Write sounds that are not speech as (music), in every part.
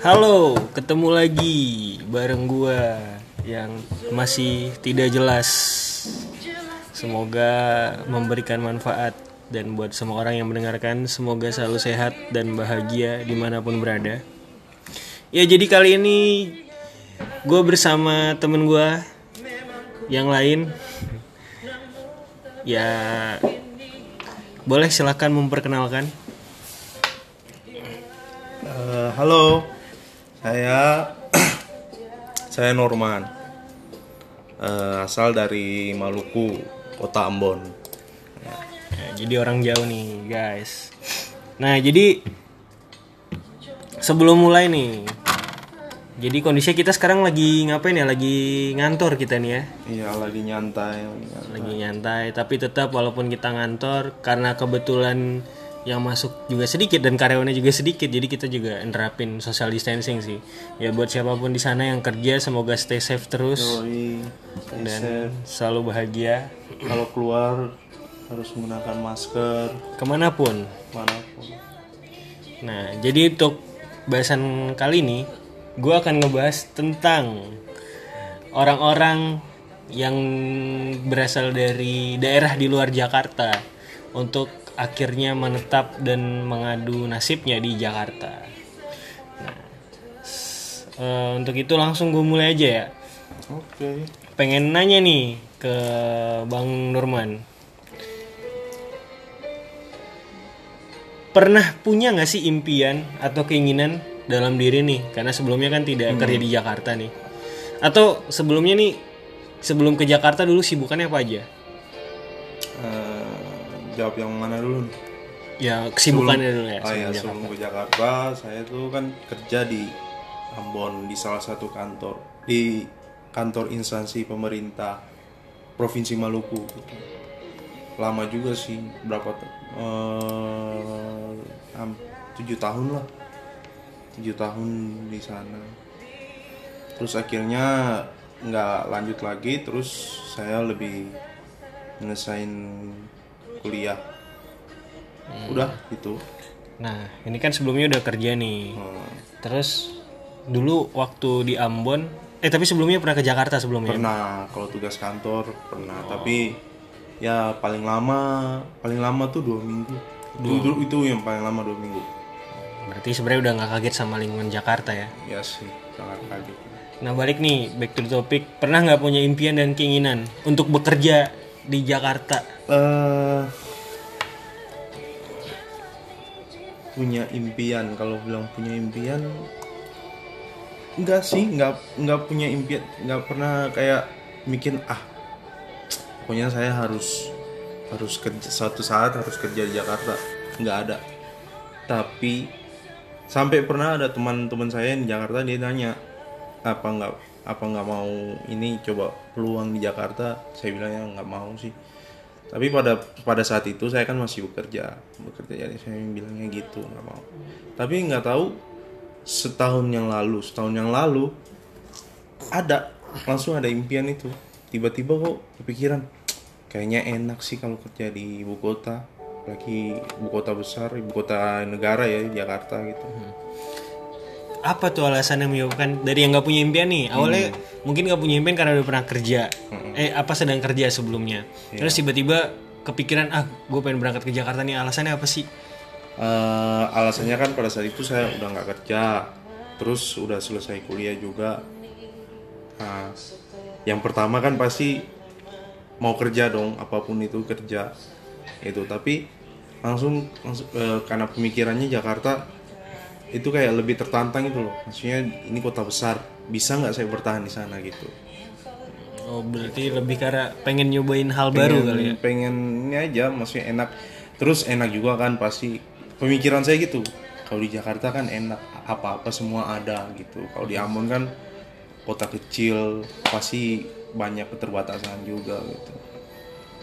Halo, ketemu lagi bareng gua yang masih tidak jelas. Semoga memberikan manfaat dan buat semua orang yang mendengarkan semoga selalu sehat dan bahagia di mana pun berada. Ya jadi kali ini gue bersama temen gue yang lain. Ya boleh silakan memperkenalkan. Eh, halo, saya (clears throat) saya Norman, Eh, asal dari Maluku, kota Ambon. Ya, jadi orang jauh nih guys. Nah jadi sebelum mulai nih, jadi kondisinya kita sekarang lagi ngapain ya? Lagi ngantor kita nih ya, Iya lagi nyantai. lagi nyantai. lagi nyantai. Tapi tetap walaupun kita ngantor, karena kebetulan yang masuk juga sedikit dan karyawannya juga sedikit, jadi kita juga nerapin social distancing sih. Ya buat siapa pun di sana yang kerja, semoga stay safe terus Yoi, stay dan safe. selalu bahagia Kalau keluar harus menggunakan masker ke mana pun. mana pun. Nah, jadi untuk bahasan kali ini, gue akan ngebahas tentang orang-orang yang berasal dari daerah di luar Jakarta untuk akhirnya menetap dan mengadu nasibnya di Jakarta. Nah, eh, untuk itu langsung gue mulai aja ya. Oke. Pengen nanya nih ke Bang Nurman. Pernah punya nggak sih impian atau keinginan dalam diri nih? Karena sebelumnya kan tidak kerja di Jakarta nih. Atau sebelumnya nih, sebelum ke Jakarta dulu sibukannya apa aja? Eh, jawab yang mana dulu? nih? Ya kesibukannya dulu ya. Ah ya, sebelum ke Jakarta, saya tuh kan kerja di Ambon di salah satu kantor di kantor instansi pemerintah provinsi Maluku. gitu. Lama juga sih, berapa? eh, tujuh tahun lah, tujuh tahun di sana. Terus akhirnya nggak lanjut lagi, terus saya lebih nyelesain kuliah. Udah gitu. Nah, ini kan sebelumnya udah kerja nih. Hmm. Terus dulu waktu di Ambon, eh tapi sebelumnya pernah ke Jakarta sebelumnya. pernah kalau tugas kantor pernah tapi ya paling lama paling lama tuh dua minggu itu, itu itu yang paling lama dua minggu Berarti sebenarnya udah nggak kaget sama lingkungan Jakarta ya. ya sih sangat kaget Nah balik nih back to the topic Pernah nggak punya impian dan keinginan Untuk bekerja di Jakarta? Eh punya impian. Kalau bilang punya impian enggak sih. Enggak enggak punya impian. Enggak pernah kayak bikin ah pokoknya saya harus harus kerja suatu saat harus kerja di Jakarta. Enggak ada. Tapi sampai pernah ada teman-teman saya di Jakarta dia nanya apa enggak apa nggak mau ini coba peluang di Jakarta saya bilangnya nggak mau sih. Tapi pada pada saat itu saya kan masih bekerja bekerja jadi saya bilangnya gitu nggak mau. Tapi nggak tahu setahun yang lalu setahun yang lalu ada langsung ada impian itu. Tiba-tiba kok kepikiran kayaknya enak sih kalau kerja di ibu kota lagi ibu kota besar ibu kota negara ya Jakarta gitu Apa tuh alasan yang menyebabkan Dari yang nggak punya impian nih? Awalnya mungkin nggak punya impian karena udah pernah kerja. Eh apa sedang kerja sebelumnya? Terus tiba-tiba kepikiran Ah gue pengen berangkat ke Jakarta nih Alasannya apa sih? Eh, alasannya kan pada saat itu saya udah nggak kerja terus udah selesai kuliah juga. Nah yang pertama kan pasti mau kerja dong apa pun itu kerja itu. Tapi langsung, langsung eh, karena pemikirannya Jakarta itu kayak lebih tertantang itu loh. Maksudnya ini kota besar bisa nggak saya bertahan di sana gitu? Oh berarti lebih karena pengen nyobain hal baru pengen, kali ya? pengen ini aja maksudnya enak. Terus enak juga kan pasti pemikiran saya gitu. Kalau di Jakarta kan enak apa-apa semua ada gitu. Kalau di Ambon kan kota kecil pasti banyak keterbatasan juga gitu.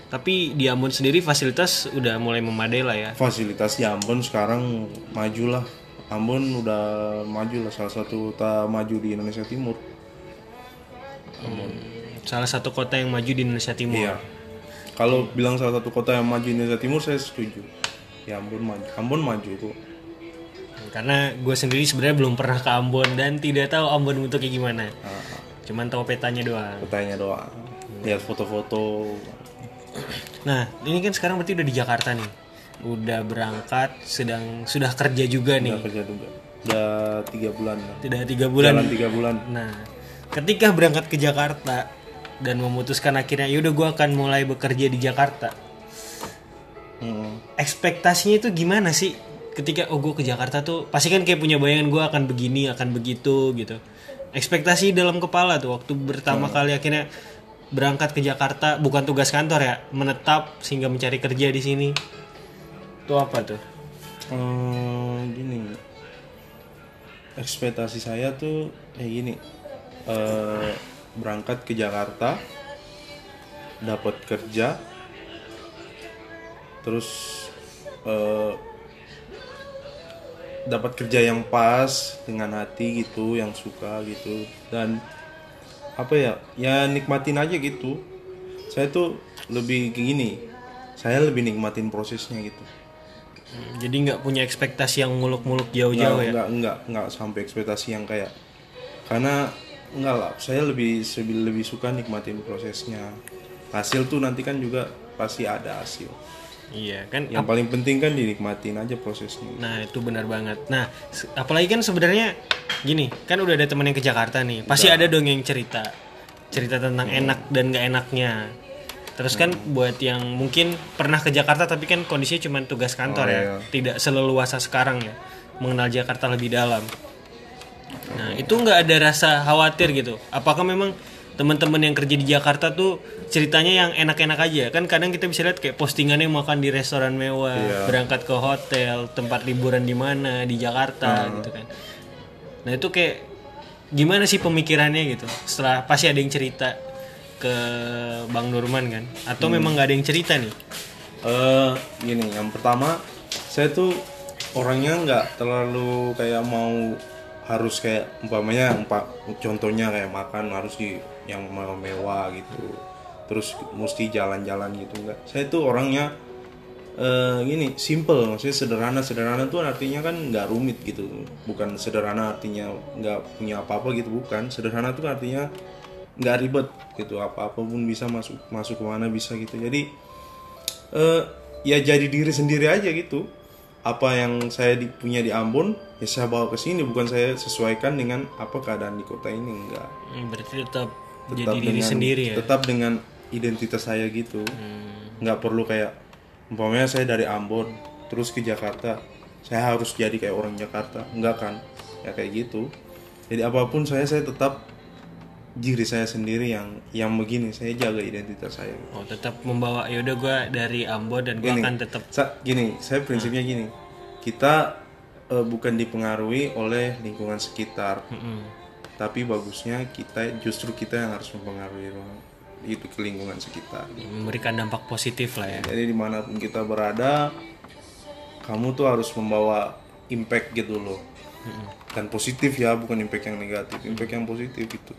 Tapi di Ambon sendiri fasilitas udah mulai memadai lah ya? Fasilitas di Ambon sekarang maju lah Ambon udah maju lah salah satu kota maju di Indonesia Timur. Salah satu kota yang maju di Indonesia Timur. Iya. Kalau bilang salah satu kota yang maju di Indonesia Timur saya setuju. Ya Ambon maju. Ambon maju kok. Karena gue sendiri sebenarnya belum pernah ke Ambon dan tidak tahu Ambon bentuknya gimana. Ah, cuman tahu petanya doang. Petanya doang. Lihat foto-foto. nah ini kan sekarang berarti udah di Jakarta nih udah berangkat sedang sudah kerja juga nih Udah kerja juga. Udah tiga bulan. tidak tiga bulan Jalan tiga bulan. Nah, ketika berangkat ke Jakarta dan memutuskan akhirnya yaudah gue akan mulai bekerja di Jakarta. Hmm. Ekspektasinya itu gimana sih? Ketika oh gue ke Jakarta tuh pasti kan kayak punya bayangan gue akan begini, akan begitu gitu. Ekspektasi dalam kepala tuh waktu pertama kali akhirnya berangkat ke Jakarta bukan tugas kantor ya, menetap sehingga mencari kerja di sini. Itu apa tuh? Eh, gini. Ekspektasi saya tuh kayak gini. Eh, berangkat ke Jakarta, dapat kerja, terus eh, dapat kerja yang pas dengan hati gitu, yang suka gitu, dan apa ya, ya nikmatin aja gitu. Saya tuh lebih kayak gini. Saya lebih nikmatin prosesnya gitu. Hmm, Jadi nggak punya ekspektasi yang muluk-muluk jauh-jauh ya? nggak, nggak nggak sampai ekspektasi yang kayak karena enggak lah saya lebih lebih suka nikmatin prosesnya hasil tuh nanti kan juga pasti ada hasil Iya kan yang paling penting kan dinikmatin aja prosesnya Nah itu benar banget. Nah apalagi kan sebenarnya gini kan udah ada temen yang ke Jakarta nih, pasti ada dong yang cerita cerita tentang enak dan gak enaknya. Terus kan buat yang mungkin pernah ke Jakarta tapi kan kondisinya cuma tugas kantor Oh, ya, iya. tidak seleluasa sekarang ya mengenal Jakarta lebih dalam. Nah itu nggak ada rasa khawatir gitu. Apakah memang teman-teman yang kerja di Jakarta tuh ceritanya yang enak-enak aja kan kadang kita bisa lihat kayak postingannya makan di restoran mewah Iya. berangkat ke hotel tempat liburan di mana di Jakarta gitu kan nah itu kayak gimana sih pemikirannya gitu setelah pasti ada yang cerita ke Bang Nurman kan? Atau memang nggak ada yang cerita nih? Eh gini yang pertama saya tuh orangnya nggak terlalu kayak mau harus kayak umpamanya umpa, contohnya kayak makan harus di yang mewah gitu. Terus mesti jalan-jalan gitu enggak saya tuh orangnya eh gini simple maksudnya sederhana. Sederhana tuh artinya kan nggak rumit gitu. Bukan sederhana artinya nggak punya apa-apa gitu bukan. Sederhana tuh artinya nggak ribet gitu apa apa pun bisa masuk masuk ke mana bisa gitu. Jadi eh ya jadi diri sendiri aja gitu. Apa yang saya di- punya di Ambon ya saya bawa ke sini. Bukan saya sesuaikan dengan apa keadaan di kota ini enggak. Hmm, berarti tetap, tetap jadi diri dengan- sendiri ya? tetap dengan identitas saya gitu. Hmm, nggak perlu kayak umpamanya saya dari Ambon terus ke Jakarta saya harus jadi kayak orang Jakarta. Enggak kan? Ya kayak gitu. Jadi apa pun saya saya tetap diri saya sendiri yang yang begini saya jaga identitas saya. Oh tetap membawa yaudah gue dari Ambon dan gue akan tetap Sa- gini saya prinsipnya gini. Kita eh, bukan dipengaruhi oleh lingkungan sekitar. Mm-mm. tapi bagusnya kita justru kita yang harus mempengaruhi ruang- itu ke lingkungan sekitar. Memberikan dampak positif lah ya. Jadi di mana pun kita berada kamu tuh harus membawa impact gitu loh. Dan positif ya bukan impact yang negatif impact yang positif itu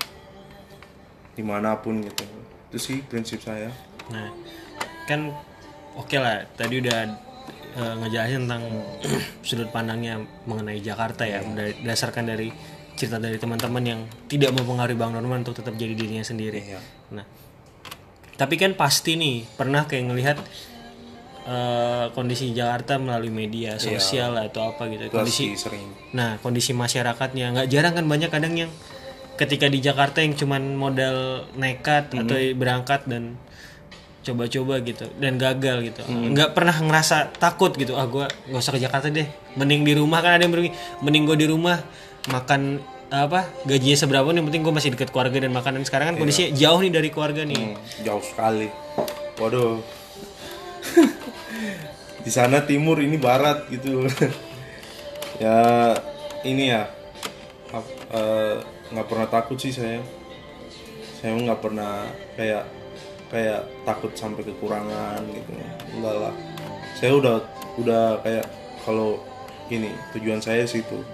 di mana pun gitu itu sih prinsip saya Nah, kan oke lah. Tadi udah eh, ngejelasin tentang (clears throat) sudut pandangnya mengenai Jakarta ya, berdasarkan dari cerita dari teman-teman yang tidak mempengaruhi Bang Norman untuk tetap jadi dirinya sendiri. Iya. Nah, tapi kan pasti nih pernah kayak ngelihat eh, kondisi Jakarta melalui media sosial atau apa gitu. itu Kondisi sering Nah, kondisi masyarakatnya nggak jarang kan banyak kadang yang ketika di Jakarta yang cuman modal nekat atau berangkat dan coba-coba gitu dan gagal gitu. Nggak pernah ngerasa takut gitu. Ah, gua nggak usah ke Jakarta deh. Mending di rumah kan ada yang bilang, mending gue di rumah makan apa gajinya seberapa nih yang penting gue masih deket keluarga dan makanan sekarang kan kondisinya jauh nih dari keluarga nih Hmm, jauh sekali. Waduh. (laughs) Di sana timur ini barat gitu. (laughs) ya ini ya eh, nggak pernah takut sih saya. Saya nggak pernah kayak kayak takut sampai kekurangan gitu. Enggak lah. Saya udah udah kayak kalau ini tujuan saya situ.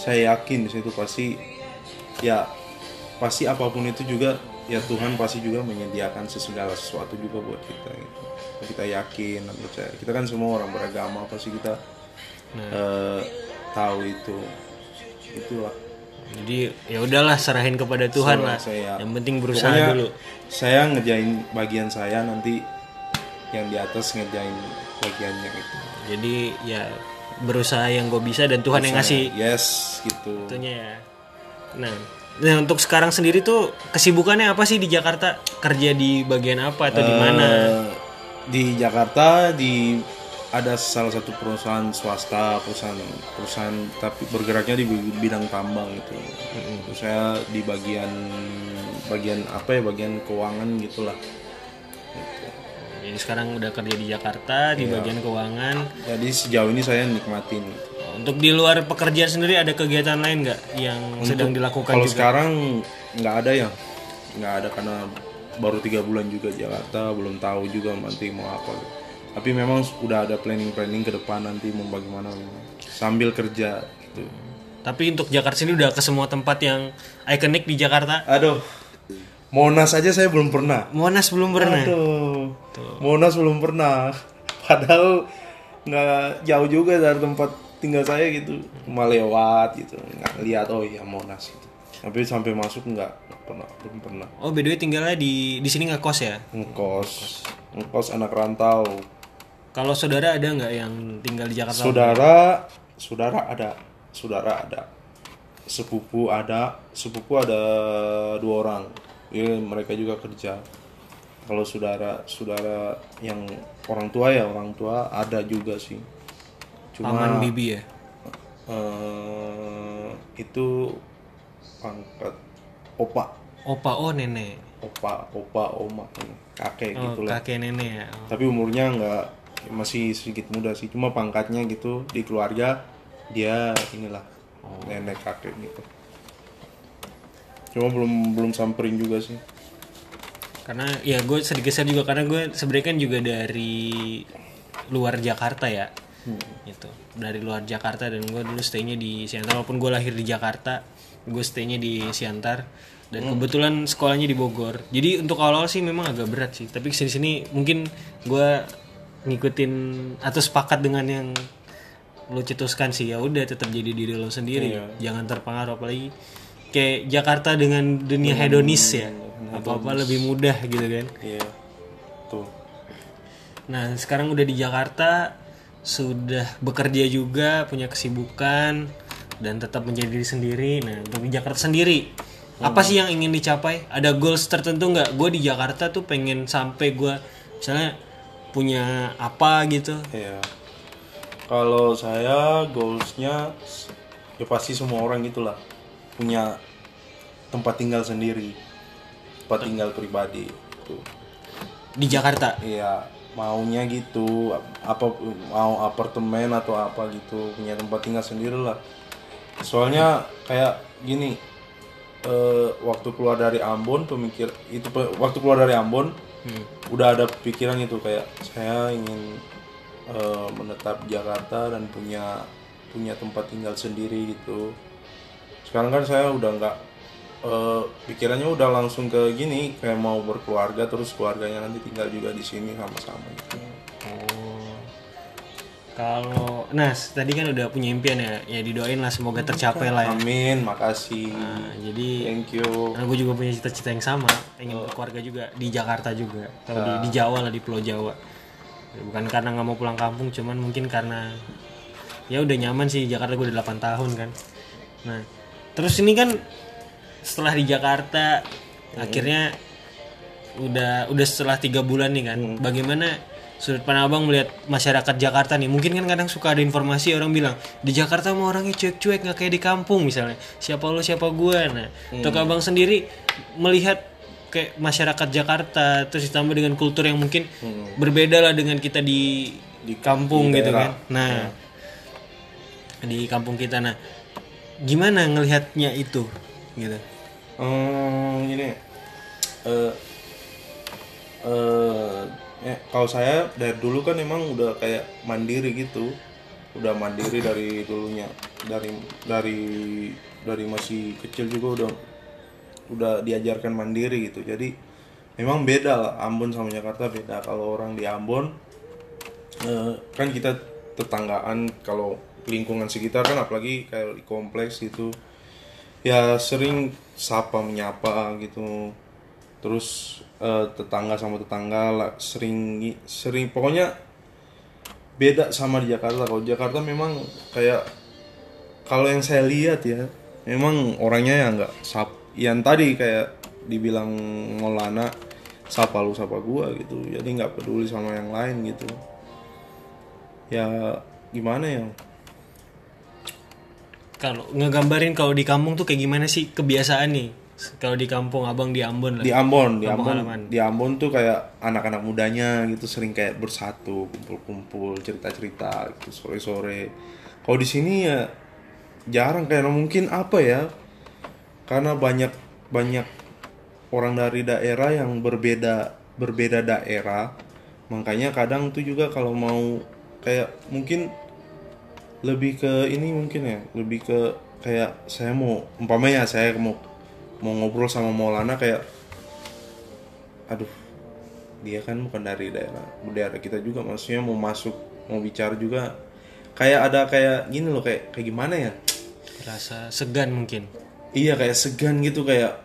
Saya yakin di situ pasti ya pasti apa pun itu juga ya Tuhan pasti juga menyediakan segala sesuatu juga buat kita gitu. kita yakin dan percaya kita kan semua orang beragama pasti kita eh, tahu itu itulah Jadi ya udahlah serahin kepada Tuhan lah. saya Yang penting berusaha Pokoknya dulu. saya ngerjain bagian saya nanti yang di atas ngerjain bagiannya gitu Jadi ya berusaha yang gue bisa dan Tuhan yang ngasih yes gitu itunya ya. Nah, nah untuk sekarang sendiri tuh kesibukannya apa sih di Jakarta? Kerja di bagian apa atau di mana? Eh, di Jakarta di ada salah satu perusahaan swasta perusahaan perusahaan tapi bergeraknya di bidang tambang gitu Terus saya di bagian bagian apa ya bagian keuangan gitulah gitu. Jadi sekarang udah kerja di Jakarta di bagian keuangan. jadi sejauh ini saya nikmatin gitu. Untuk di luar pekerjaan sendiri ada kegiatan lain nggak yang sedang dilakukan kalau juga? sekarang nggak ada ya nggak ada karena baru tiga bulan juga Jakarta belum tahu juga nanti mau apa gitu. Tapi memang udah ada planning planning ke depan nanti mau bagaimana sambil kerja gitu Tapi untuk Jakarta sendiri udah ke semua tempat yang ikonik di Jakarta. aduh Monas aja saya belum pernah Monas belum pernah. Aduh, Monas belum pernah. (laughs) Padahal nggak jauh juga dari tempat tinggal saya gitu. Cuma lewat gitu, nggak lihat oh iya Monas gitu. Tapi sampai masuk nggak nggak pernah, belum pernah. Oh, by the way tinggalnya di di sini nggak kos ya? Ngekos, ngekos anak rantau. Kalau saudara ada nggak yang tinggal di Jakarta? Saudara, saudara ada, saudara ada. Sepupu ada, sepupu ada dua orang. Ya, mereka juga kerja. Kalau saudara, saudara yang orang tua ya orang tua ada juga sih. Cuma Paman bibi ya. eh, itu pangkat opa, Opa oh nenek. opa, opa, oma, kakek Oh, gitu lah. kakek nenek ya. Oh. tapi umurnya nggak masih sedikit muda sih. Cuma pangkatnya gitu di keluarga dia inilah nenek kakek gitu. Cuma belum belum samperin juga sih. Karena ya gue sedikit saya juga karena gue sebenarnya kan juga dari luar Jakarta ya. Gitu. Dari luar Jakarta dan gue dulu stay-nya di Siantar walaupun gue lahir di Jakarta, gue stay-nya di Siantar. Dan kebetulan sekolahnya di Bogor. Jadi untuk awal-awal sih memang agak berat sih, tapi ke sini sini mungkin gue ngikutin atau sepakat dengan yang lo cetuskan sih ya udah tetap jadi diri lo sendiri. Jangan terpengaruh apalagi kayak Jakarta dengan dunia hedonis ya apa apa lebih mudah gitu kan. Iya tuh nah sekarang udah di Jakarta sudah bekerja juga punya kesibukan dan tetap menjadi diri sendiri. Nah untuk di Jakarta sendiri apa sih yang ingin dicapai? Ada goals tertentu nggak? Gue di Jakarta tuh pengen sampai gue misalnya punya apa gitu iya kalau saya goalsnya ya pasti semua orang gitulah punya tempat tinggal sendiri tempat tinggal pribadi gitu. di Jakarta Iya, maunya gitu. Apa mau apartemen atau apa gitu, punya tempat tinggal sendiri lah. Soalnya kayak gini, eh, waktu keluar dari Ambon pemikir itu waktu keluar dari Ambon udah ada pikiran itu kayak saya ingin eh, menetap Jakarta dan punya punya tempat tinggal sendiri gitu. Sekarang kan saya udah nggak eh, pikirannya udah langsung ke gini kayak mau berkeluarga terus keluarganya nanti tinggal juga di sini sama-sama gitu. Oh. Kalau Nas tadi kan udah punya impian ya, ya didoain lah semoga tercapai lah ya. Amin, makasih. Nah, jadi Thank you. Nah, gue juga punya cita-cita yang sama, pengen berkeluarga juga di Jakarta juga, atau di, di Jawa lah di Pulau Jawa. Ya, Bukan karena nggak mau pulang kampung, cuman mungkin karena ya udah nyaman sih Jakarta gue udah 8 tahun kan. Nah, terus ini kan setelah di Jakarta akhirnya udah udah setelah tiga bulan nih kan, bagaimana sudut pandang abang melihat masyarakat Jakarta nih? Mungkin kan kadang suka ada informasi orang bilang di Jakarta mau orangnya cuek-cuek nggak kayak di kampung misalnya. Siapa lo siapa gue. Nah, untuk abang sendiri melihat kayak masyarakat Jakarta terus ditambah dengan kultur yang mungkin berbeda lah dengan kita di di kampung di gitu kan. Nah, di kampung kita nah gimana ngelihatnya itu gitu. Hmm, ini eh eh ya, kalau saya dari dulu kan emang udah kayak mandiri gitu. Udah mandiri dari dulunya. Dari dari dari masih kecil juga udah udah diajarkan mandiri gitu. Jadi memang beda lah. Ambon sama Jakarta beda. Kalau orang di Ambon eh, kan kita tetanggaan kalau lingkungan sekitar kan apalagi kayak di kompleks itu ya sering sapa menyapa gitu. Terus eh, tetangga sama tetangga lah, sering sering pokoknya beda sama di Jakarta. Kalau Jakarta memang kayak kalau yang saya lihat ya memang orangnya yang nggak sap yang tadi kayak dibilang Maulana sapa lu sapa gua gitu. Jadi nggak peduli sama yang lain gitu. Ya gimana ya? Kalau ngegambarin kalau di kampung tuh kayak gimana sih kebiasaan nih? Kalau di kampung abang di Ambon lah. di Ambon di Ambon halaman. di Ambon tuh kayak anak-anak mudanya gitu sering kayak bersatu kumpul-kumpul cerita-cerita gitu sore-sore kalau di sini ya jarang kayak mungkin apa ya karena banyak banyak orang dari daerah yang berbeda berbeda daerah makanya kadang tuh juga kalau mau kayak mungkin lebih ke ini mungkin ya lebih ke kayak saya mau umpamanya saya mau mau ngobrol sama Maulana kayak aduh dia kan bukan dari daerah daerah kita juga maksudnya mau masuk mau bicara juga. Kayak ada kayak gini loh kayak kayak gimana ya? Rasa segan mungkin. iya kayak segan gitu kayak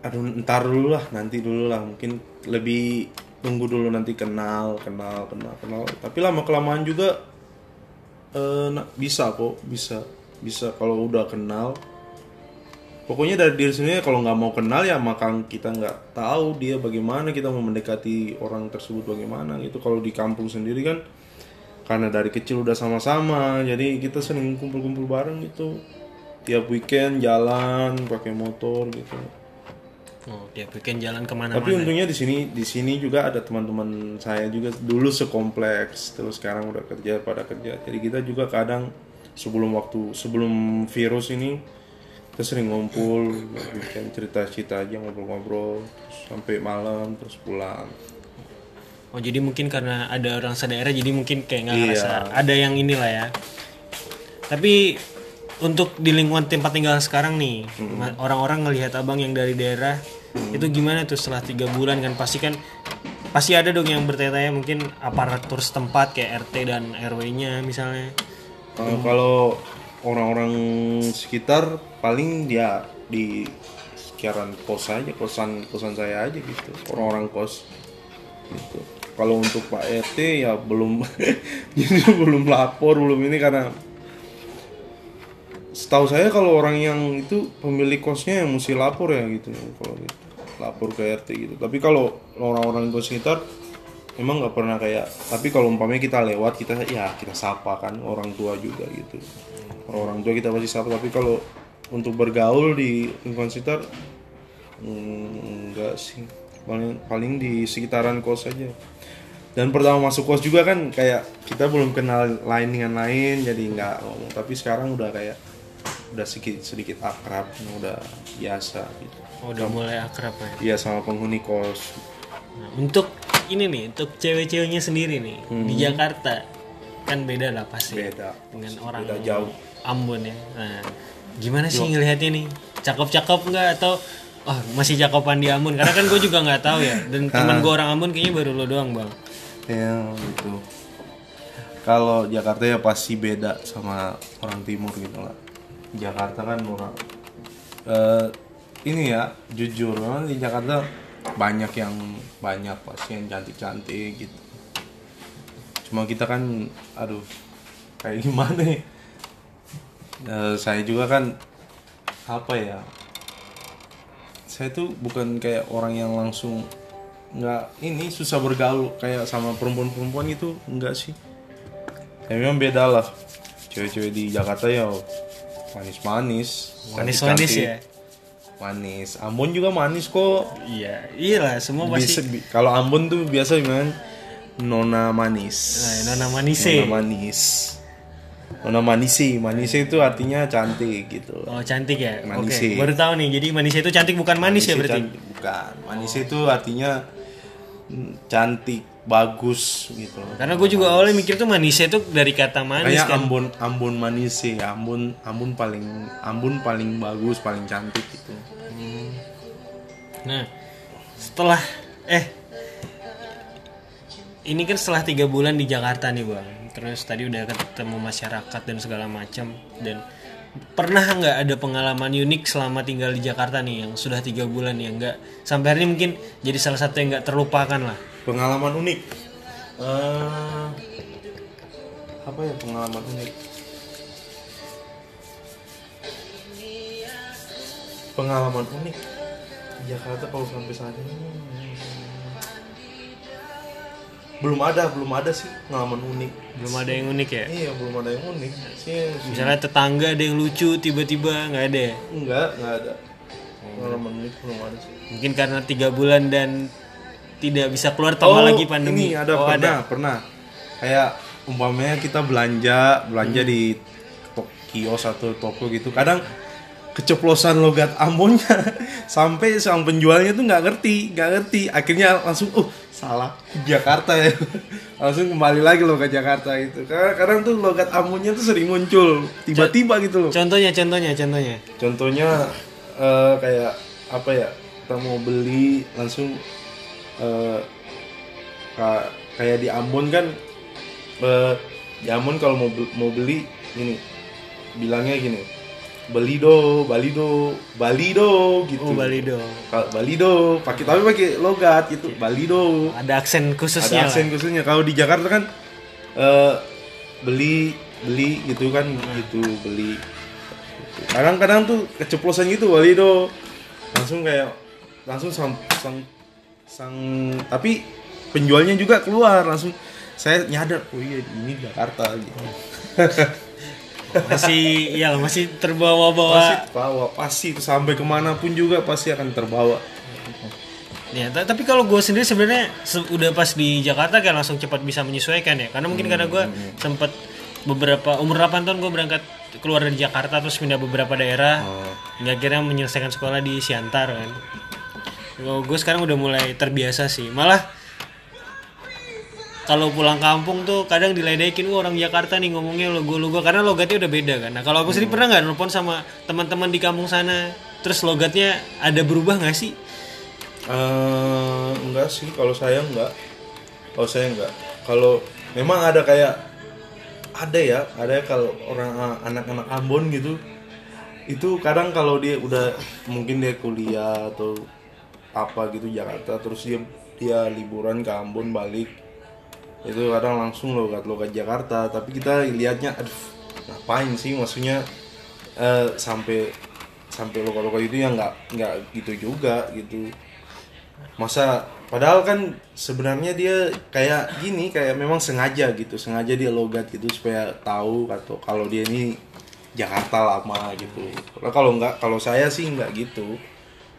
aduh ntar dulu lah nanti dulu lah mungkin lebih tunggu dulu nanti kenal kenal kenal kenal. Tapi lama kelamaan juga eh, bisa kok bisa bisa kalau udah kenal pokoknya dari diri sendiri kalau nggak mau kenal ya maka kita nggak tahu dia bagaimana kita mau mendekati orang tersebut bagaimana gitu. Kalau di kampung sendiri kan karena dari kecil udah sama-sama jadi kita sering kumpul-kumpul bareng gitu. Tiap weekend jalan pakai motor gitu. Oh, tiap weekend jalan ke mana-mana. tapi untungnya di sini di sini juga ada teman-teman saya juga dulu sekompleks terus sekarang udah kerja pada kerja. Jadi kita juga kadang sebelum waktu sebelum virus ini kita sering ngumpul weekend cerita-cerita aja ngobrol-ngobrol sampai malam terus pulang Oh, jadi mungkin karena ada orang sedaerah jadi mungkin kayak nggak Iya. ngerasa ada yang inilah ya. Tapi untuk di lingkungan tempat tinggal sekarang nih, ma- orang-orang ngelihat abang yang dari daerah itu gimana tuh setelah tiga bulan kan pasti kan pasti ada dong yang bertanya-tanya mungkin aparatur setempat kayak RT dan RW-nya misalnya. Uh, kalau orang-orang sekitar paling dia di sekitaran kos aja kosan kosan saya aja gitu. Orang-orang kos gitu. Kalau untuk Pak RT ya belum (laughs) jadi belum lapor belum ini karena setahu saya kalau orang yang itu pemilik kosnya yang mesti lapor ya gitu kalau gitu. Lapor ke RT gitu. Tapi kalau orang-orang kos sekitar emang nggak pernah kayak tapi kalau umpamanya kita lewat kita ya kita sapa kan orang tua juga gitu. Orang tua kita pasti sapa tapi kalau untuk bergaul di lingkungan sekitar mm, enggak sih. Paling paling di sekitaran kos saja dan pertama masuk kos juga kan kayak kita belum kenal lain dengan lain jadi nggak ngomong. Tapi sekarang udah kayak udah sedikit sedikit akrab udah biasa gitu. Oh, udah mulai akrab ya. iya sama penghuni kos. Nah, untuk ini nih, untuk cewek-ceweknya sendiri nih di Jakarta kan beda lah pasti beda. dengan orang beda jauh. Ambon ya. Nah, gimana sih ngelihatnya nih? Cakep-cakep nggak atau oh masih cakepan di Ambon? Karena kan gue juga nggak tahu ya. Dan (laughs) teman gue orang Ambon kayaknya baru lo doang bang. ya gitu kalau Jakarta ya pasti beda sama orang timur gitu lah Jakarta kan orang eh, ini ya jujur memang di Jakarta banyak yang banyak pasti yang cantik-cantik gitu cuma kita kan aduh kayak gimana ya Eh, saya juga kan apa ya saya tuh bukan kayak orang yang langsung nggak ini susah bergaul kayak sama perempuan-perempuan itu enggak sih ya memang beda lah cewek-cewek di Jakarta ya manis-manis Manis-manis ya. manis Ambon juga manis kok Iya, iya lah semua pasti. bi- kalau Ambon tuh biasa bilang nona manis Nah, nona manise. nona manis nona manisi manisi itu artinya cantik gitu Oh cantik ya. Oke. Manise. Baru tahu nih. Jadi manisnya itu cantik bukan manis ya Manisi berarti. cantik. bukan manis itu artinya mm, cantik bagus gitu Karena gue juga awalnya mikir tuh manisnya itu dari kata manis kayak kan. Ambon Ambon manis sih Ambon Ambon paling Ambon paling bagus paling cantik gitu Nah, setelah eh ini kan setelah tiga bulan di Jakarta nih bang terus tadi udah ketemu masyarakat dan segala macam. Dan pernah nggak ada pengalaman unik selama tinggal di Jakarta nih yang sudah tiga bulan ya? Nggak sampai hari ini mungkin jadi salah satu yang nggak terlupakan lah. Pengalaman unik? Eh, apa ya pengalaman unik? Pengalaman unik Jakarta kalau sampai saat ini belum ada belum ada sih pengalaman unik. Belum ada yang unik ya? Iya belum ada yang unik. Sih misalnya tetangga ada yang lucu tiba-tiba nggak ada ya? Enggak enggak ada. Pengalaman unik belum ada sih. Mungkin karena tiga bulan dan tidak bisa keluar tambah lagi pandemi. ini ada oh, pernah pernah. Kayak umpamanya kita belanja belanja Hmm. di kios atau toko gitu. Kadang keceplosan logat Ambonnya (laughs) sampai sang penjualnya tuh nggak ngerti nggak ngerti. Akhirnya langsung oh salah Jakarta ya. (laughs) Langsung kembali lagi logat Jakarta itu. Kadang, kadang tuh logat Ambonnya tuh sering muncul tiba-tiba gitu loh. contohnya contohnya contohnya. Contohnya eh, kayak apa ya kita mau beli langsung ka- kayak di Ambon kan eh, di Ambon kalau mau mau beli ini bilangnya gini belido balido balido gitu. Oh Balido. Kalau balido pakai tapi pakai logat gitu balido. Ada aksen ada khususnya lah. aksen khususnya. Kalau di Jakarta kan eh, beli beli gitu kan gitu beli. Kadang-kadang tuh keceplosan gitu walido langsung kayak langsung sang sang sang tapi penjualnya juga keluar langsung saya nyadar oh iya ini Jakarta gitu (laughs) masih ya masih pasti terbawa-bawa terbawa pasti itu sampai ke mana pun juga pasti akan terbawa. Ya ta- tapi kalau gue sendiri sebenarnya se- udah pas di Jakarta kayak langsung cepat bisa menyesuaikan ya. Karena mungkin karena gue sempet beberapa umur 8 tahun gue berangkat keluar dari Jakarta terus pindah beberapa daerah. Oh. nggak kira menyelesaikan sekolah di Siantar kan. Gue sekarang udah mulai terbiasa sih. Malah kalau pulang kampung tuh kadang diledekin wah orang Jakarta nih ngomongnya logo-logo karena logatnya udah beda kan. Nah kalau aku sendiri pernah nggak nelfon sama teman-teman di kampung sana? Terus logatnya ada berubah nggak sih? Eh, enggak sih kalau saya enggak. Kalau saya enggak. Kalau memang ada kayak ada ya ada kalau orang eh, anak-anak Ambon gitu. Itu kadang kalau dia udah mungkin dia kuliah atau apa gitu Jakarta terus dia dia liburan ke Ambon balik itu kadang langsung logat logat Jakarta. Tapi kita lihatnya aduh ngapain sih? Maksudnya eh, sampai sampai logat logat itu ya nggak nggak gitu juga gitu. Masa padahal kan sebenarnya dia kayak gini kayak memang sengaja gitu sengaja dia logat gitu supaya tahu atau kalau dia ini Jakarta lama gitu. Kalau nggak kalau saya sih nggak gitu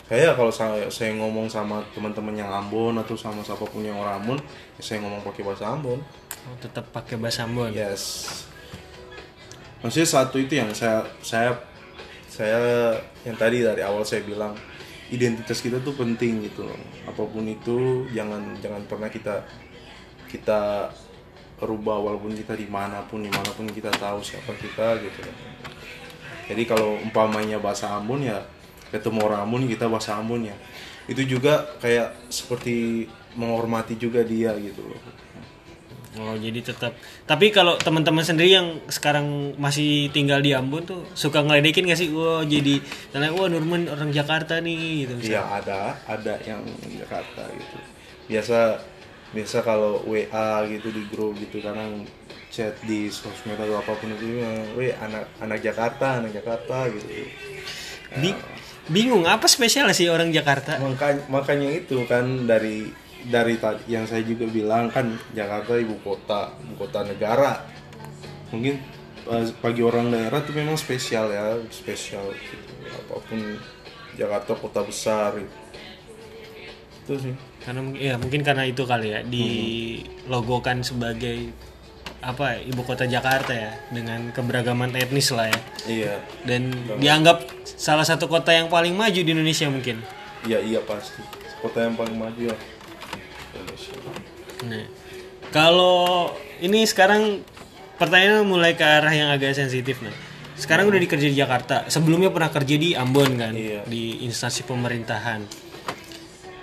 saya kalau saya saya ngomong sama teman-teman yang Ambon atau sama siapa pun yang orang Ambon ya saya ngomong pakai bahasa Ambon. Oh, tetap pakai bahasa Ambon? Yes. Maksudnya satu itu yang saya saya saya yang tadi dari awal saya bilang identitas kita tuh penting gitu loh. Apa pun itu jangan jangan pernah kita kita rubah walaupun kita di mana pun di mana pun kita tahu siapa kita gitu loh. jadi kalau umpamanya bahasa Ambon ya ketemu orang Ambon kita bahasa Ambon ya itu juga kayak seperti menghormati juga dia gitu loh Oh jadi tetap. Tapi kalau teman-teman sendiri yang sekarang masih tinggal di Ambon tuh suka ngeledekin gak sih? Wah jadi, karena wah Nurman orang Jakarta nih gitu. Iya ada, ada yang di Jakarta gitu. Biasa biasa kalau WA gitu di grup gitu kadang chat di sosmed atau apa pun itu weh anak anak Jakarta, anak Jakarta gitu. Bi- bingung apa spesial sih orang Jakarta? Makanya makanya itu kan dari dari tadi yang saya juga bilang kan Jakarta ibu kota, ibu kota negara. Mungkin eh, bagi orang daerah tuh memang spesial ya, spesial gitu. Apa pun Jakarta kota besar gitu. Itu sih. Karena ya mungkin karena itu kali ya di logokan sebagai apa ibu kota Jakarta ya dengan keberagaman etnis lah ya Iya, dan dianggap salah satu kota yang paling maju di Indonesia mungkin. iya iya pasti. Kota yang paling maju ya. Indonesia. Nah, kalau ini sekarang pertanyaan mulai ke arah yang agak sensitif nah. Sekarang udah dikerja di Jakarta. Sebelumnya pernah kerja di Ambon kan, Iya. di instansi pemerintahan.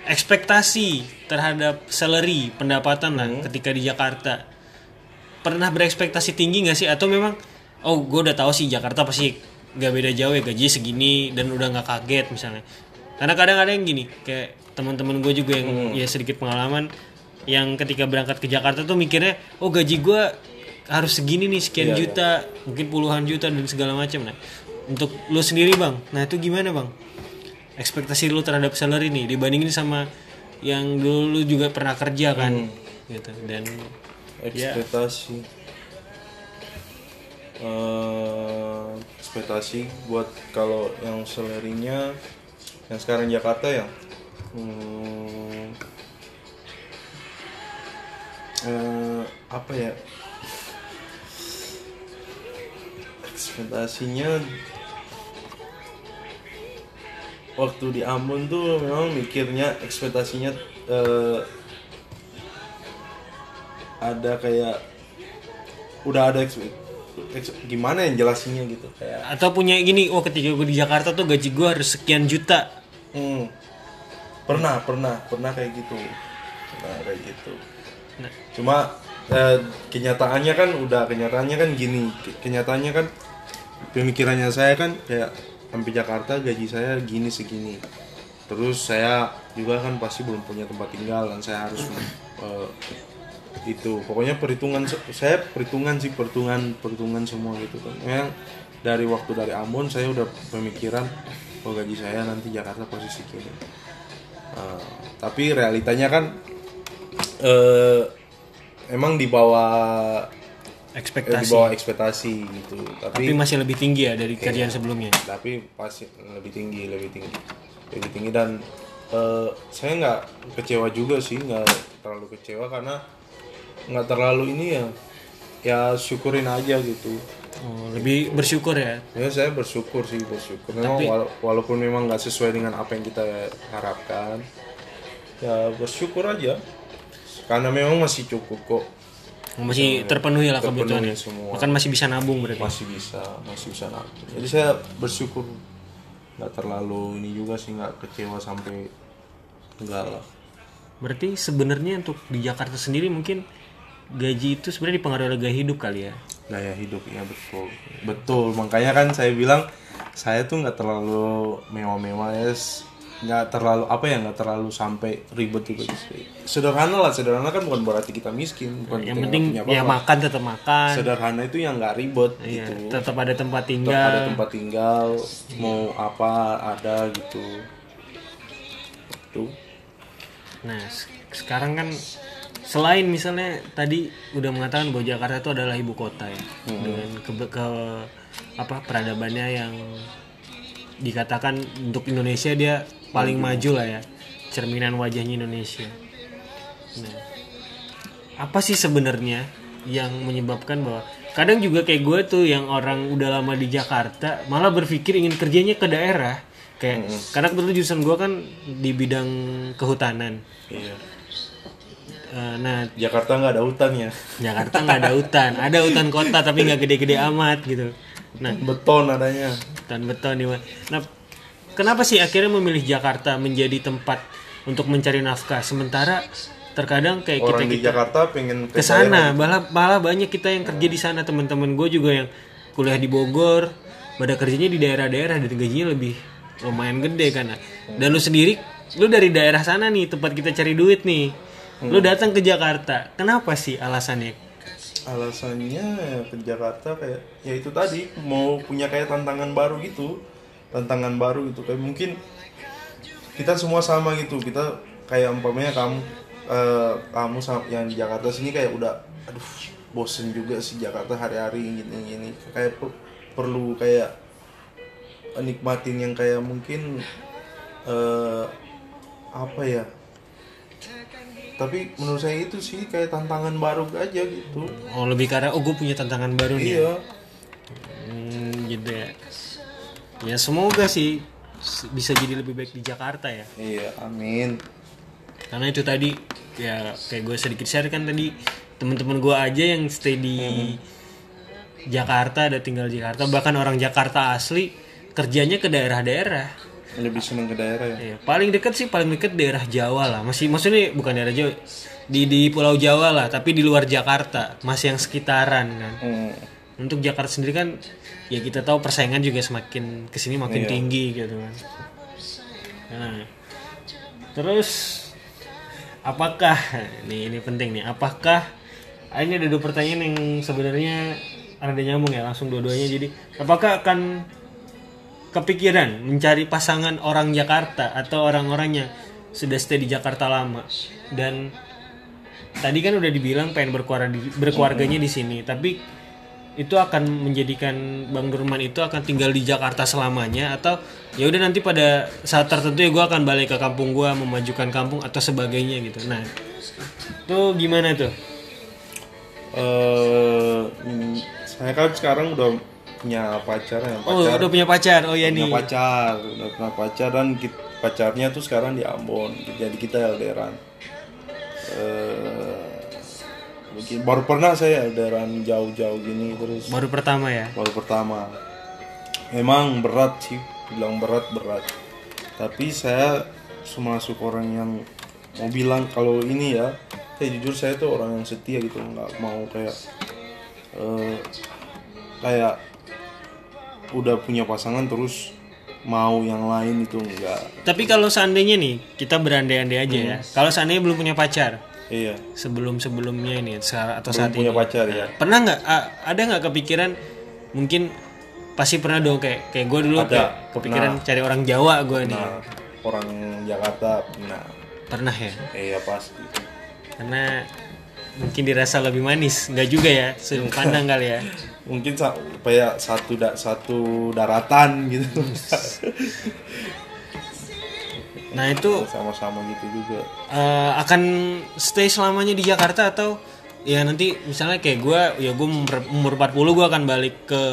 ekspektasi terhadap salary pendapatan lah ketika di Jakarta pernah berekspektasi tinggi nggak sih? Atau memang oh gue udah tahu sih Jakarta pasti gak beda jauh ya gaji segini dan udah nggak kaget misalnya. Karena kadang ada yang gini kayak teman-teman gue juga yang ya sedikit pengalaman yang ketika berangkat ke Jakarta tuh mikirnya oh gaji gue harus segini nih sekian juta mungkin puluhan juta dan segala macam. Nah untuk lu sendiri bang nah itu gimana bang? Ekspektasi lu terhadap salary nih dibandingin sama yang dulu lu juga pernah kerja kan gitu. Dan ekspektasi. Eh, ekspektasi buat kalau yang selerinya yang sekarang Jakarta ya? Hmm, eh, apa ya? Ekspektasinya waktu di Ambon tuh memang mikirnya ekspektasinya eh, ada kayak udah ada gimana yang jelasinnya gitu kayak atau punya gini oh ketika gue di Jakarta tuh gaji gue harus sekian juta. Hmm, pernah pernah pernah kayak gitu. Pernah kayak gitu. Nah. cuma eh, kenyataannya kan udah kenyataannya kan gini. Ke- kenyataannya kan pemikirannya saya kan kayak sampai Jakarta gaji saya gini segini. Terus saya juga kan pasti belum punya tempat tinggal dan saya harus (clears throat) eh, itu pokoknya perhitungan saya perhitungan sih perhitungan perhitungan semua gitu kan. Memang dari waktu dari Ambon saya udah pemikiran oh gaji saya nanti Jakarta posisi segini Eh, tapi realitanya kan eh emang di bawah eh, di ekspektasi. bawah ekspektasi gitu. Tapi tapi masih lebih tinggi ya dari kerjaan sebelumnya? tapi pasti lebih tinggi lebih tinggi. Lebih tinggi dan eh, saya nggak kecewa juga sih nggak terlalu kecewa karena nggak terlalu ini ya ya syukurin aja gitu. Oh, lebih bersyukur ya? Ya saya bersyukur sih bersyukur. Memang wala- walaupun memang nggak sesuai dengan apa yang kita harapkan ya bersyukur aja. Karena memang masih cukup kok. Masih terpenuhi lah kebutuhannya. semua. bahkan masih bisa nabung berarti. Masih bisa masih bisa nabung. Jadi saya bersyukur. Nggak terlalu ini juga sih nggak kecewa sampai enggak lah. Berarti sebenarnya untuk di Jakarta sendiri mungkin gaji itu sebenarnya dipengaruhi oleh gaya hidup kali ya? Gaya hidupnya betul. Betul makanya kan saya bilang saya tuh nggak terlalu mewah-mewah ya nggak terlalu apa ya nggak terlalu sampai ribet juga sih sederhana lah sederhana kan bukan berarti kita miskin bukan yang kita penting nggak punya ya makan tetap makan. Sederhana itu yang nggak ribet Iya, gitu. tetap ada tempat Tetap tinggal. ada tempat tinggal mau apa ada gitu. Tuh. Nah, se- sekarang kan selain misalnya tadi udah mengatakan bahwa Jakarta itu adalah ibu kota ya, dengan ke, ke apa peradabannya yang dikatakan untuk Indonesia dia paling maju lah ya, cerminan wajahnya Indonesia. Nah, apa sih sebenarnya yang menyebabkan bahwa kadang juga kayak gue tuh yang orang udah lama di Jakarta malah berpikir ingin kerjanya ke daerah kayak karena kebetulan jurusan gue kan di bidang kehutanan. Iya Eh, nah Jakarta nggak ada hutan ya? Jakarta nggak ada hutan. Ada hutan kota tapi nggak gede-gede amat gitu. Nah beton adanya. hutan beton di mana nah kenapa sih akhirnya memilih Jakarta menjadi tempat untuk mencari nafkah? Sementara terkadang kayak kita orang di Jakarta pengen ke sana. malah malah banyak kita yang kerja di sana. Teman-teman gue juga yang kuliah di Bogor. Pada kerjanya di daerah-daerah dan gajinya lebih lumayan gede kan. Dan lu sendiri lu dari daerah sana nih tempat kita cari duit nih lu datang ke Jakarta kenapa sih alasannya? Alasannya ya ke Jakarta kayak ya itu tadi mau punya kayak tantangan baru gitu. Tantangan baru gitu kayak mungkin kita semua sama gitu. Kita kayak umpamanya kamu eh, kamu sama- yang di Jakarta sini kayak udah aduh bosen juga sih Jakarta hari-hari gini gini. Kayak per- perlu kayak nikmatin yang kayak mungkin eh, apa ya tapi menurut saya itu sih kayak tantangan baru aja gitu. Oh lebih karena oh gue punya tantangan baru nih. Iya. Hmm, gitu ya. Ya semoga sih bisa jadi lebih baik di Jakarta ya. Iya amin. Karena itu tadi ya kayak gue sedikit share kan tadi teman-teman gue aja yang stay di Jakarta ada tinggal di Jakarta. Bahkan orang Jakarta asli kerjanya ke daerah-daerah lebih seneng ke daerah ya Iya, paling dekat sih paling dekat daerah Jawa lah. Masih maksudnya bukan daerah Jawa. Di di Pulau Jawa lah, tapi di luar Jakarta, masih yang sekitaran kan. Hmm. Untuk Jakarta sendiri kan ya kita tahu persaingan juga semakin ke sini makin Iya. tinggi gitu kan. Nah, terus apakah ini ini penting nih, apakah ah, ini ada dua pertanyaan yang sebenarnya ada nyambung ya langsung dua-duanya jadi apakah akan kepikiran mencari pasangan orang Jakarta atau orang-orang yang sudah stay di Jakarta lama. Dan tadi kan udah dibilang pengen berkeluarga di, berkeluarganya di sini tapi itu akan menjadikan Bang Durman itu akan tinggal di Jakarta selamanya atau ya udah nanti pada saat tertentu ya gue akan balik ke kampung gue memajukan kampung atau sebagainya gitu. Nah itu gimana tuh? Eh mm, saya kan sekarang udah punya pacar ya oh pacar. udah punya pacar. Oh ya punya nih. pacar udah punya pacar dan pacarnya tuh sekarang di Ambon jadi kita LDRan eh mungkin baru pernah saya LDRan jauh-jauh gini terus baru pertama ya? Baru pertama. Memang berat sih bilang berat berat. Tapi saya termasuk orang yang mau bilang kalau ini ya saya jujur saya tuh orang yang setia gitu nggak mau kayak eh, kayak udah punya pasangan terus mau yang lain itu enggak. Tapi kalau seandainya nih kita berandai-andai aja ya. Kalau seandainya belum punya pacar iya. sebelum sebelumnya ini atau belum saat punya ini. pacar ya. Pernah nggak ada nggak kepikiran mungkin pasti pernah dong kayak kayak gue dulu Ada, kayak kepikiran cari orang Jawa gue nih. Orang Jakarta nah pernah ya? Iya pasti. Karena mungkin dirasa lebih manis. Nggak juga ya sudut pandang kali ya (laughs) mungkin kayak satu da- satu daratan gitu. Nah itu sama-sama gitu juga. Eh, akan stay selamanya di Jakarta atau ya nanti misalnya kayak gue ya gue umur, umur 40 gue akan balik ke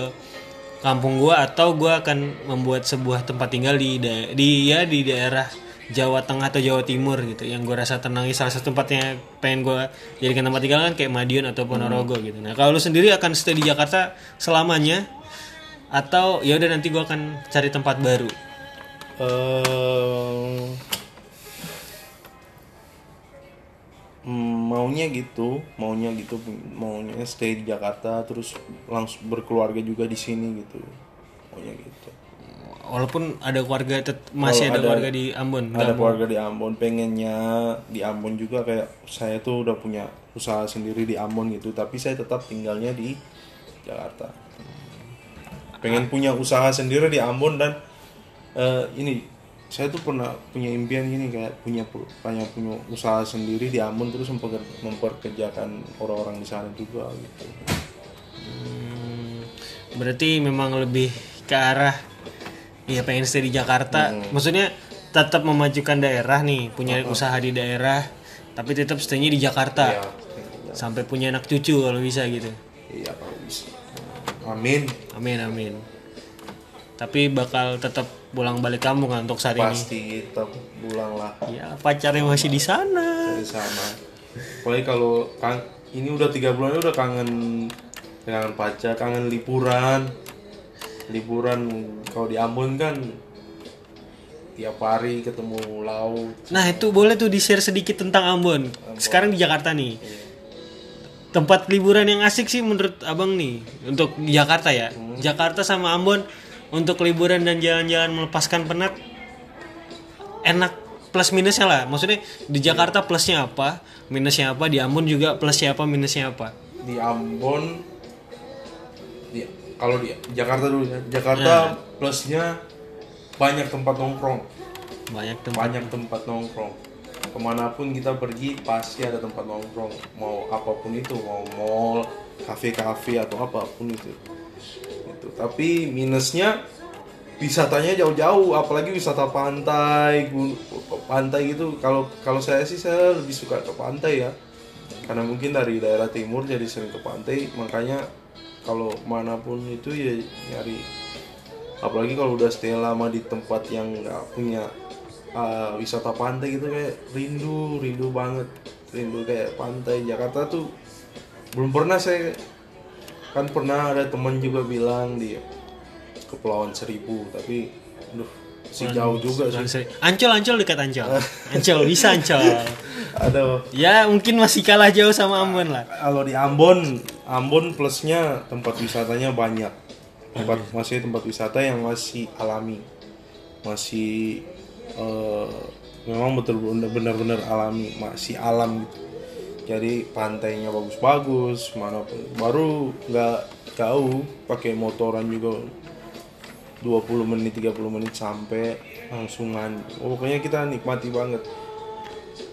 kampung gue atau gue akan membuat sebuah tempat tinggal di di ya di daerah Jawa Tengah atau Jawa Timur gitu. Yang gue rasa tenangi salah satu tempatnya pengen gue jadikan tempat tinggal kan kayak Madiun atau Ponorogo gitu. Nah kalau lu sendiri akan stay di Jakarta selamanya? Atau ya udah nanti gue akan cari tempat baru? Mm, maunya gitu. Maunya gitu maunya stay di Jakarta terus langsung berkeluarga juga di sini gitu. Maunya gitu walaupun ada keluarga tet- masih ada, ada- keluarga di Ambon ada mau. keluarga di Ambon pengennya di Ambon juga kayak saya tuh udah punya usaha sendiri di Ambon gitu tapi saya tetap tinggalnya di Jakarta pengen punya usaha sendiri di Ambon dan eh, ini saya tuh pernah punya impian gini kayak punya pu- punya punya usaha sendiri di Ambon terus mempeker- memperkerjakan orang-orang di sana juga gitu Hmm, berarti memang lebih ke arah ya pengen stay di Jakarta. Maksudnya tetap memajukan daerah nih punya usaha di daerah tapi tetap staynya di Jakarta. Ya sampai punya anak cucu kalau bisa gitu. Iya kalau bisa. Amin. Amin amin. Tapi bakal tetap pulang balik kampung kan untuk saat ini? Pasti tetap pulang lah. Ya pacarnya masih di sana. Dari sana. Apalagi kalau kang ini udah tiga bulan udah kangen kangen pacar, kangen liburan. Liburan kalau di Ambon kan tiap hari ketemu laut. nah itu boleh tuh di share sedikit tentang Ambon. Sekarang di Jakarta nih. Tempat liburan yang asik sih menurut abang nih untuk Jakarta ya. Jakarta sama Ambon untuk liburan dan jalan-jalan melepaskan penat enak plus minusnya lah. Maksudnya di Jakarta plusnya apa minusnya apa di Ambon juga plusnya apa minusnya apa? Di Ambon kalau di Jakarta dulu ya. Jakarta plusnya banyak tempat nongkrong. banyak tempat. Banyak tempat nongkrong. Ke mana pun kita pergi pasti ada tempat nongkrong. Mau apa pun itu mau mall kafe-kafe atau apa pun itu. Itu tapi minusnya wisatanya jauh-jauh apalagi wisata pantai gun- pantai gitu. Kalau kalau saya sih saya lebih suka ke pantai ya. Karena mungkin dari daerah timur jadi sering ke pantai makanya kalau mana pun itu ya nyari. Apalagi kalau udah stay lama di tempat yang nggak punya uh, wisata pantai gitu kayak rindu rindu banget. Rindu kayak pantai. Jakarta tuh belum pernah saya kan pernah ada teman juga bilang di Kepulauan Seribu tapi aduh si jauh juga sih. Ancol Ancol dekat Ancol. (laughs) Ancol bisa Ancol. ada Ya mungkin masih kalah jauh sama Ambon lah. kalau di Ambon Ambon plusnya tempat wisatanya banyak. Tempat masih tempat wisata yang masih alami. Masih eh, memang betul benar-benar alami. Masih alam gitu. Jadi pantainya bagus-bagus mana pun. Baru nggak jauh pakai motoran juga 20 menit 30 menit sampai langsungan Oh, pokoknya kita nikmati banget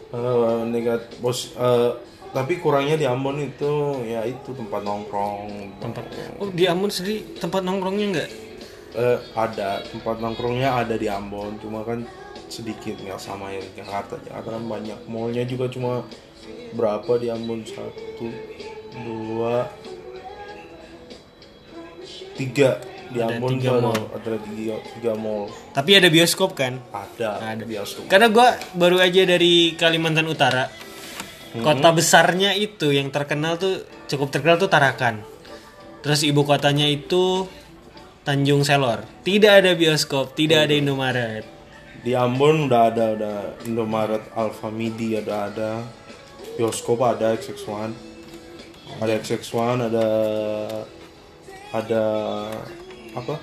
Eh, negat bos eh, tapi kurangnya di Ambon itu ya itu tempat nongkrong Tempat. Oh di Ambon sendiri tempat nongkrongnya enggak? Eh, ada tempat nongkrongnya ada di Ambon cuma kan sedikit nggak sama yang Jakarta Jakarta kan banyak mallnya juga cuma berapa di Ambon satu dua tiga di Ambon tiga ada, mall. ada tiga, tiga mall Tapi ada bioskop kan? ada, Ada. bioskop Karena gua baru aja dari Kalimantan Utara. Kota besarnya itu yang terkenal tuh cukup terkenal tuh Tarakan. Terus ibu kotanya itu Tanjung Selor. Tidak ada bioskop, tidak ada Indomaret. di Ambon udah ada udah Indomaret Alfamidi ada ada bioskop ada XX1 ada XX1 ada ada apa?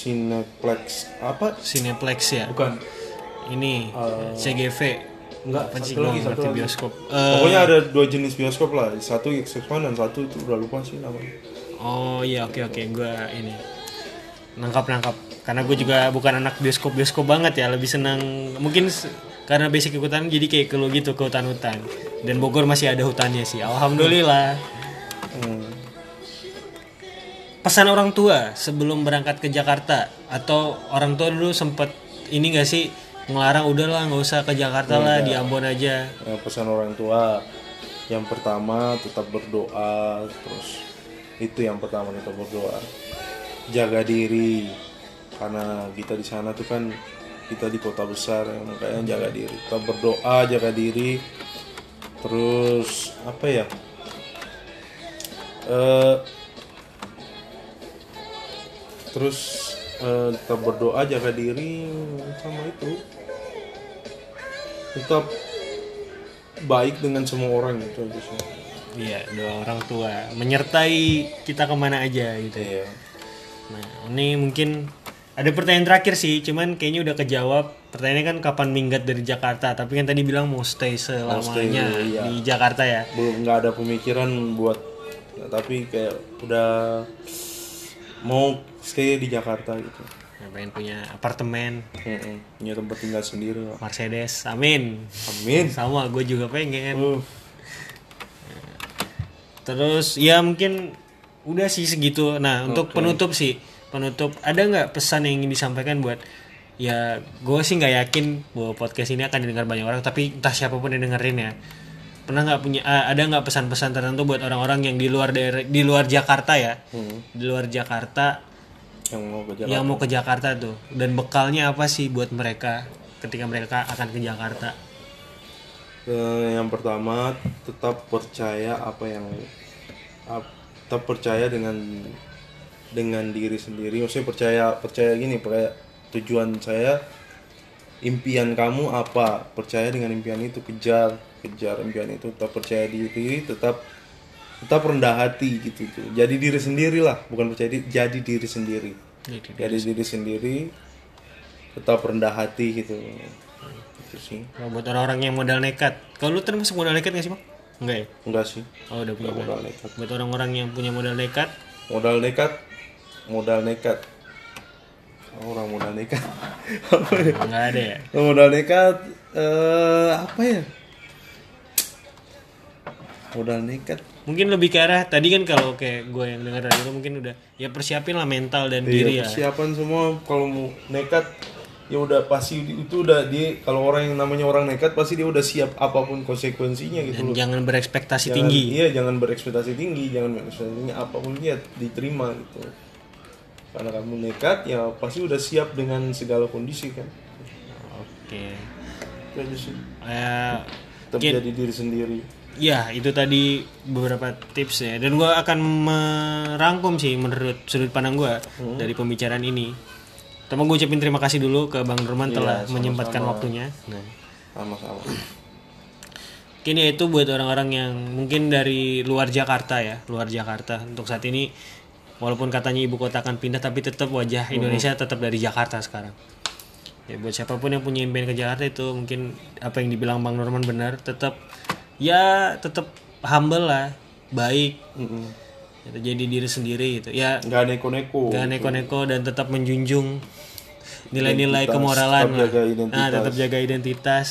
Cineplex. Apa? Cineplex ya. bukan. Ini CGV. enggak Apa sih? satu lagi satu lagi. bioskop. Eh, pokoknya ada dua jenis bioskop lah. Satu XX1 dan satu itu udah lupa sih namanya. Oh iya oke oke. Gua ini nangkap nangkap karena gue juga bukan anak bioskop bioskop banget ya. Lebih senang mungkin karena basic hutan jadi kayak ke lu gitu ke hutan-hutan. Dan Bogor masih ada hutannya sih. Alhamdulillah. Pesan orang tua sebelum berangkat ke Jakarta? Atau orang tua dulu sempet ini gak sih ngelarang udahlah nggak usah ke Jakarta lah di Ambon aja. Eh, pesan orang tua yang pertama tetap berdoa terus itu yang pertama kita berdoa. Jaga diri karena kita di sana tuh kan kita di kota besar ya, makanya jaga diri. Kita berdoa jaga diri. Terus apa ya? Eh, terus eh, tetap berdoa jaga diri sama itu tetap baik dengan semua orang gitu aja sih. iya doa orang tua menyertai kita ke mana aja gitu ya. Nah, ini mungkin ada pertanyaan terakhir sih, cuman kayaknya udah kejawab. Pertanyaannya kan kapan minggat dari Jakarta, tapi kan tadi bilang mau stay selamanya dulu, iya. di Jakarta ya. Belum nggak ada pemikiran buat tapi kayak udah mau stay di Jakarta gitu. Pengen punya apartemen. Punya tempat tinggal sendiri lah. Mercedes, amin. Amin. Sama, gue juga pengen. Uh, Terus ya mungkin udah sih segitu. Nah untuk penutup sih, penutup ada nggak pesan yang ingin disampaikan buat ya gue sih nggak yakin bahwa podcast ini akan didengar banyak orang, tapi entah siapa pun yang dengerin ya. Pernah nggak punya ah, ada nggak pesan-pesan tertentu buat orang-orang yang di luar daerah di luar Jakarta ya, hmm. di luar Jakarta Yang mau ke Jakarta. yang mau ke Jakarta tuh dan bekalnya apa sih buat mereka ketika mereka akan ke Jakarta? Eh, yang pertama tetap percaya apa yang ap- tetap percaya dengan dengan diri sendiri maksudnya percaya percaya gini percaya tujuan saya impian kamu apa percaya dengan impian itu kejar kejar impian itu tetap percaya diri tetap tetap rendah hati gitu tuh jadi diri sendiri lah bukan percaya diri jadi diri sendiri. Jadi, jadi diri sendiri tetap rendah hati gitu. Itu sih. Kalau buat orang-orang yang modal nekat, kalau lu termasuk modal nekat gak sih bang? Enggak ya? enggak sih. Oh udah punya Enggak modal nekat. Buat orang-orang yang punya modal nekat, modal nekat modal nekat. Orang modal nekat. (laughs) Apa ya? Nggak ada ya. modal nekat eh apa ya? Modal nekat Mungkin lebih ke arah tadi kan kalau kayak gue yang dengar dari lu mungkin udah ya persiapin lah mental dan diri Iya, ya. persiapan semua kalau mau nekat ya udah pasti itu udah dia kalau orang yang namanya orang nekat pasti dia udah siap apa pun konsekuensinya gitu Dan loh. jangan berekspektasi Jangan- tinggi. Iya, jangan berekspektasi tinggi, jangan berekspektasi tinggi apa pun dia diterima gitu. Karena kamu nekat ya pasti udah siap dengan segala kondisi kan. Oke. Itu aja sih. Eh, Tetap jadi diri sendiri. Ya, itu tadi beberapa tips ya. Dan gua akan merangkum sih menurut sudut pandang gua dari pembicaraan ini. Pertama gue ucapin terima kasih dulu ke Bang Nurman Iya, telah sama-sama. menyempatkan waktunya. Nah, sama-sama mungkin ya itu buat orang-orang yang mungkin dari luar Jakarta ya, luar Jakarta. Untuk saat ini walaupun katanya ibu kota akan pindah tapi tetap wajah Indonesia tetap dari Jakarta sekarang. Ya buat siapa pun yang punya impian ke Jakarta itu mungkin apa yang dibilang Bang Nurman benar, tetap ya tetap humble lah, baik, gitu, jadi diri sendiri gitu. Ya nggak neko-neko Gak neko-neko dan tetap menjunjung nilai-nilai kemoralan tetap jaga identitas. Nah, tetap jaga identitas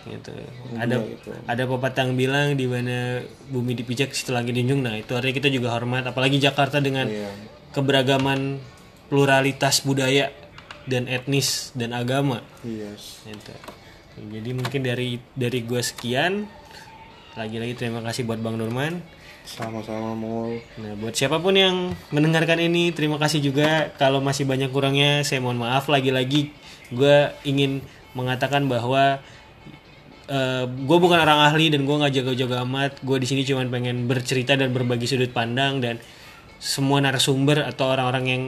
gitu ada gitu. ada pepatah yang bilang di mana bumi dipijak situ lagi dijunjung nah itu artinya kita juga hormat apalagi Jakarta dengan Iya. keberagaman pluralitas budaya dan etnis dan agama yes gitu. jadi mungkin dari dari gue sekian lagi-lagi terima kasih buat Bang Nurman sama-sama mall Nah, buat siapa pun yang mendengarkan ini, terima kasih juga. Kalau masih banyak kurangnya, saya mohon maaf. Lagi-lagi, gue ingin mengatakan bahwa gue bukan orang ahli dan gue nggak jaga-jaga amat. Gue di sini cuma pengen bercerita dan berbagi sudut pandang dan semua narasumber atau orang-orang yang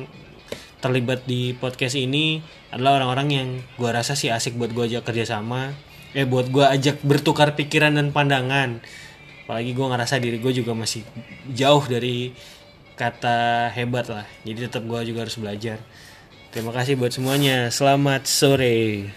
terlibat di podcast ini adalah orang-orang yang gue rasa sih asik buat gue ajak kerjasama. Eh, buat gue ajak bertukar pikiran dan pandangan. Apalagi gue ngerasa diri gue juga masih jauh dari kata hebat lah. Jadi tetap gue juga harus belajar. Terima kasih buat semuanya. Selamat sore